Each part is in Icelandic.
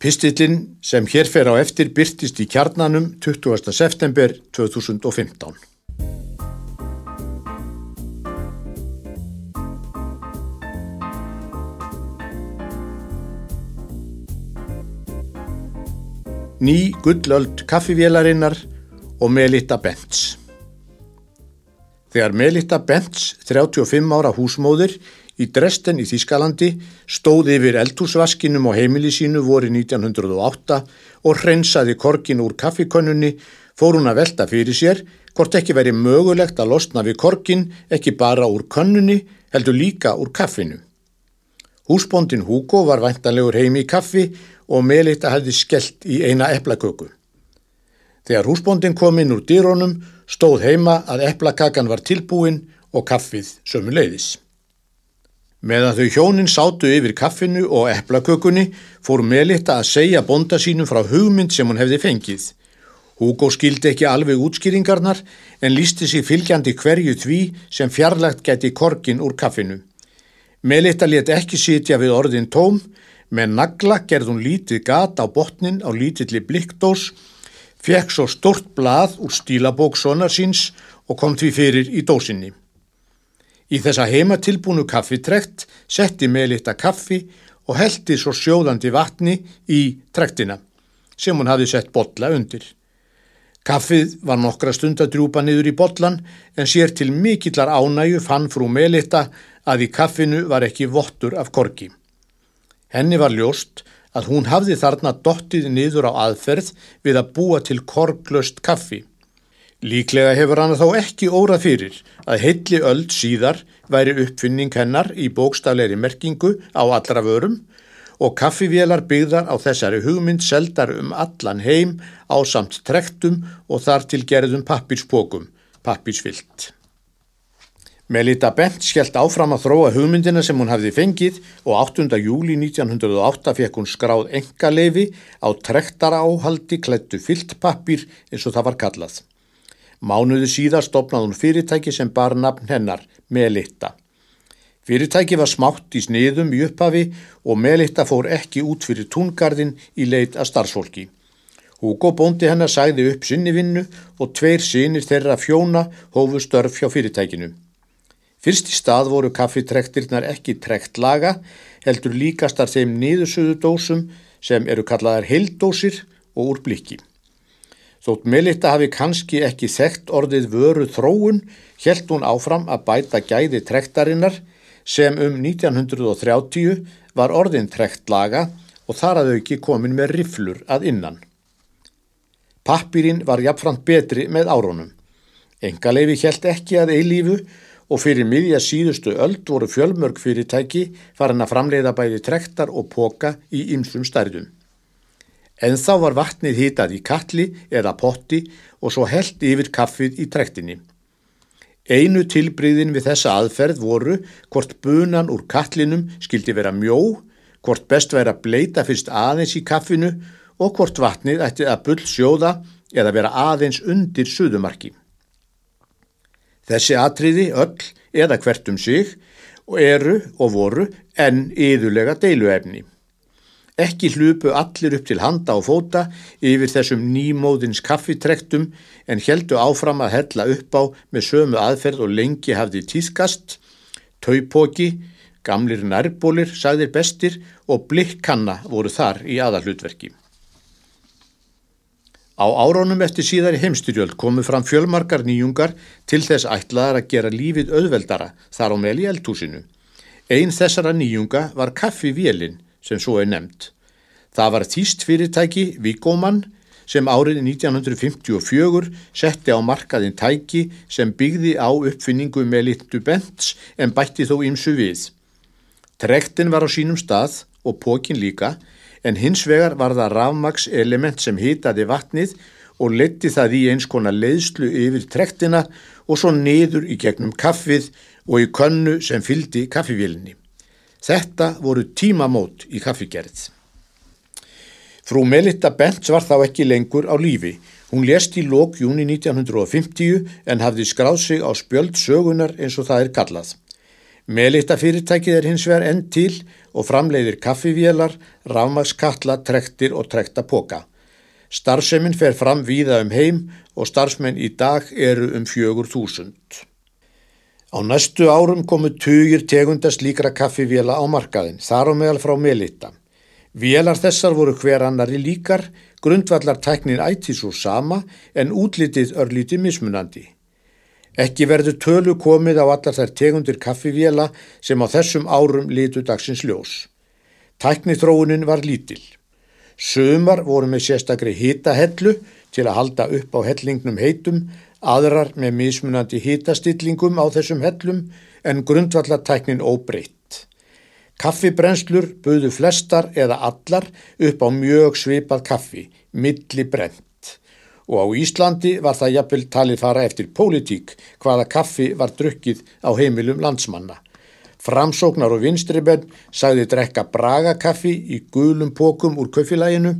Pistillin sem hér fer á eftir byrtist í kjarnanum 20. september 2015. Ný gullöld kaffivélarinnar og Melita Bents. Þegar Melita Bents, 35 ára húsmóðir, í Dresden í Þískalandi stóði yfir eldhúsvaskinum á heimili sínu voru 1908 og hreinsaði korkin úr kaffikönnunni fór hún að velta fyrir sér hvort ekki veri mögulegt að losna við korkin ekki bara úr könnunni heldur líka úr kaffinu. Húsbóndin Hugo var væntanlegur heimi í kaffi og meðleita hefði skellt í eina eplaköku. Þegar húsbóndin kom inn úr dýrónum stóð heima að eplakakan var tilbúin og kaffið sömu leiðis. Meðan þau hjónin sátu yfir kaffinu og eplakökunni fór Melitta að segja bonda sínum frá hugmynd sem hún hefði fengið. Hugo skildi ekki alveg útskýringarnar en lísti sig fylgjandi hverju tví sem fjarlagt geti korkin úr kaffinu. Melitta let ekki sitja við orðin tóm, með nagla gerð hún lítið gat á botnin á lítilli blikkdós, fekk svo stort blað úr stílabóksonar síns og kom því fyrir í dósinni. Í þessa heimatilbúnu kaffitrekt setti meðlitta kaffi og heldi svo sjóðandi vatni í trektina sem hún hafi sett botla undir. Kaffið var nokkra stund að drúpa niður í botlan en sér til mikillar ánægu fann frú meðlitta að í kaffinu var ekki vottur af korki. Henni var ljóst að hún hafði þarna dottið niður á aðferð við að búa til korglöst kaffi. Líklega hefur hann þá ekki órað fyrir að heilli öll síðar væri uppfinning hennar í bókstafleiri merkingu á allra vörum og kaffivélar byggðar á þessari hugmynd seldar um allan heim á samt trektum og þar til gerðum pappirspókum, pappirsvilt. Melita Bent skellt áfram að þróa hugmyndina sem hún hafði fengið og 8. júli 1908 fekk hún skráð engaleifi á trektara áhaldi klættu fyltpappir eins og það var kallað. Mánuðu síðar stopnaði hún fyrirtæki sem bar nafn hennar, Melitta. Fyrirtæki var smátt í sniðum í upphafi og Melitta fór ekki út fyrir túngarðin í leit að starfsfólki. Hugo bóndi hennar sæði upp sinni vinnu og tveir sinir þeirra fjóna hófu störf hjá fyrirtækinu. Fyrst í stað voru kaffitrektirnar ekki trektlaga, heldur líkastar þeim niðursuðu dósum sem eru kallaðar heildósir og úr blikki. Þótt Melitta hafi kannski ekki þekkt orðið vöru þróun, helt hún áfram að bæta gæði trektarinnar sem um 1930 var orðin trektlaga og þar að auki komin með riflur að innan. Pappirinn var jafnframt betri með árónum. Engaleifi helt ekki að eilífu og fyrir miðja síðustu öld voru fjölmörg fyrirtæki farin að framleiða bæði trektar og póka í ymsum stærðum en þá var vatnið hitað í kalli eða potti og svo held yfir kaffið í trektinni. Einu tilbríðin við þessa aðferð voru hvort bunan úr kallinum skildi vera mjó, hvort best væri að bleita fyrst aðeins í kaffinu og hvort vatnið ætti að bull sjóða eða vera aðeins undir suðumarki. Þessi atriði öll eða hvert um sig eru og voru enn yðulega deiluefni. Ekki hlupu allir upp til handa og fóta yfir þessum nýmóðins kaffitrektum en heldu áfram að hella upp á með sömu aðferð og lengi hafði týðkast, taupóki, gamlir nærbólir, sagðir bestir og blikkanna voru þar í aðalutverki. Á árónum eftir síðari heimstyrjöld komu fram fjölmarkar nýjungar til þess ætlaðar að gera lífið auðveldara þar á meðl í eldhúsinu. Einn þessara nýjunga var kaffivélinn sem svo er nefnt. Það var þýst fyrirtæki Vigóman sem árið 1954 setti á markaðin tæki sem byggði á uppfinningu með litu bents en bætti þó ímsu við. Trektin var á sínum stað og pókin líka en hins vegar var það rafmaks element sem hitaði vatnið og leti það í eins konar leiðslu yfir trektina og svo niður í gegnum kaffið og í könnu sem fyldi kaffivílinni. Þetta voru tímamót í kaffigerð. Frú Melitta Bents var þá ekki lengur á lífi. Hún lést í lók júni 1950 en hafði skráð sig á spjöld sögunar eins og það er kallað. Melitta fyrirtækið er hins vegar enn til og framleiðir kaffivélar, rafmakskatla, trektir og trekta póka. Starfseminn fer fram víða um heim og starfsmenn í dag eru um fjögur þúsund. Á næstu árum komu tugir tegundast líkra kaffivéla á markaðin, þar á meðal frá Melitta. Vélar þessar voru hver annari líkar, grundvallar tæknin ætti svo sama en útlitið örlítið mismunandi. Ekki verður tölu komið á allar þær tegundir kaffivéla sem á þessum árum litu dagsins ljós. Tæknithróunin var lítil. Sumar voru með sérstakri hitahellu til að halda upp á hellingnum heitum, aðrar með mismunandi hitastillingum á þessum hellum en grundvallartæknin óbreytt. Kaffibrennslur buðu flestar eða allar upp á mjög svipað kaffi, milli brent og á Íslandi var það jafnvel talið fara eftir pólitík hvaða kaffi var drukkið á heimilum landsmanna. Framsóknar og vinstribenn sagði drekka bragakaffi í gulum pókum úr köffilæginu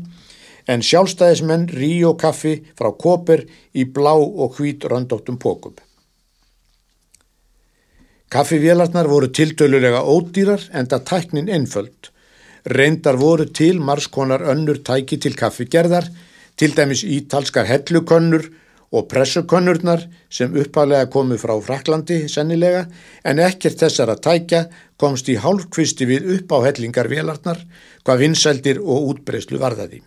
en sjálfstæðismenn ríó kaffi frá koper í blá og hvít röndóttum pókum. Kaffivélarnar voru tiltölulega ódýrar en það tæknin einföld. Reyndar voru til marskonar önnur tæki til kaffigerðar til dæmis ítalskar hellukönnur og pressukönnurnar sem uppalega komu frá Fraklandi sennilega en ekkert þessar að tækja komst í hálfkvisti við upp á hellingar velarnar hvað vinsældir og útbreyslu varðaði.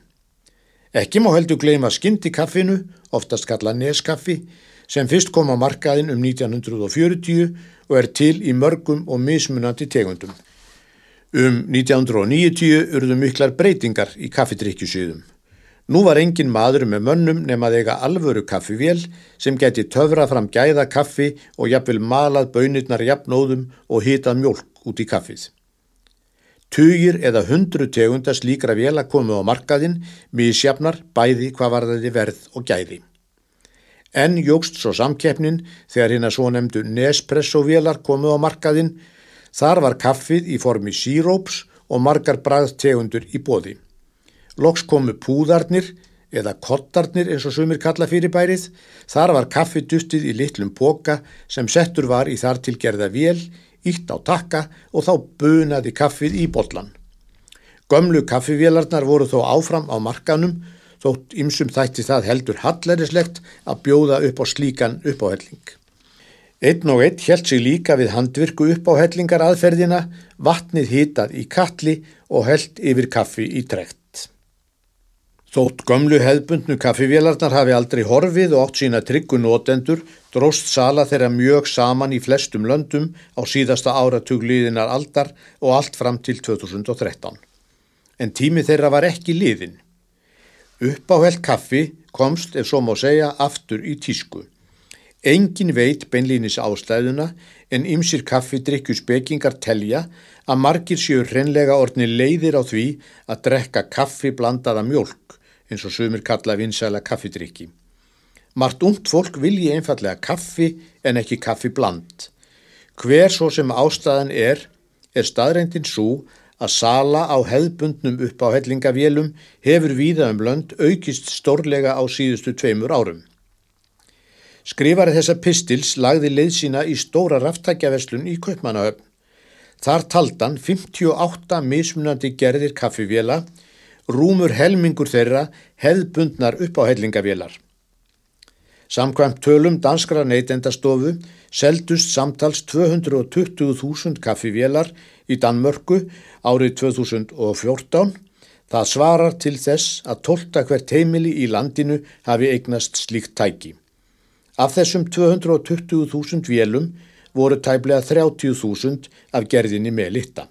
Ekki má heldur gleima skyndi kaffinu, oftast kalla neskaffi, sem fyrst kom á markaðin um 1940 og er til í mörgum og mismunandi tegundum. Um 1990 urðu miklar breytingar í kaffidrykkjusýðum. Nú var engin maður með mönnum nema eiga alvöru kaffivél sem geti töfra fram gæða kaffi og jafnvel malað bönirnar jafnóðum og hitað mjölk út í kaffið. Tugir eða hundru tegundast líkra vél að komu á markaðin mísjafnar bæði hvað var í verð og gæði. En jógst svo samkeppnin þegar hinn að svo nefndu Nespresso-vélar komu á markaðin, þar var kaffið í formi síróps og margar bræðtegundur í bóði. Loks komu púðarnir eða kottarnir eins og sumir kalla fyrir bærið. Þar var kaffi dustið í litlum boka sem settur var í þar til gerða vél, ítt á takka og þá bunaði kaffið í botlan. Gömlu kaffivélarnar voru þó áfram á markanum þótt ymsum þætti það heldur hallærislegt að bjóða upp á slíkan uppáhelling. Einn og einn held sig líka við handvirku uppáhellingar aðferðina, vatnið hitað í kalli og held yfir kaffi í trekt. Þótt gömlu hefðbundnu kaffivélarnar hafi aldrei horfið og átt sína tryggu nótendur, dróst sala þeirra mjög saman í flestum löndum á síðasta áratugliðinar aldar og allt fram til 2013. En tími þeirra var ekki liðin. Uppáheld kaffi komst, ef svo má segja, aftur í tísku. Engin veit beinlýnis ástæðuna en ymsir kaffidrykjus bekingar telja að margir séu hrenlega orni leiðir á því að drekka kaffi blandaða mjölk eins og sumir kalla vinsæla kaffidriki. Mart ungt fólk vilji einfallega kaffi en ekki kaffi bland. Hver svo sem ástæðan er, er staðreindin svo að sala á hefðbundnum upp á hellingavélum hefur víða um lönd aukist stórlega á síðustu tveimur árum. Skrifarið þessa pistils lagði leið sína í stóra raftækjaverslun í Kaupmannahöfn. Þar taldan 58 mismunandi gerðir kaffivéla rúmur helmingur þeirra hefðbundnar upp á hellingavélar. Samkvæmt tölum danskra neytendastofu seldust samtals 220.000 kaffivélar í Danmörku árið 2014. Það svarar til þess að tólta hvert heimili í landinu hafi eignast slíkt tæki. Af þessum 220.000 vélum voru tæplega 30.000 af gerðinni með litta.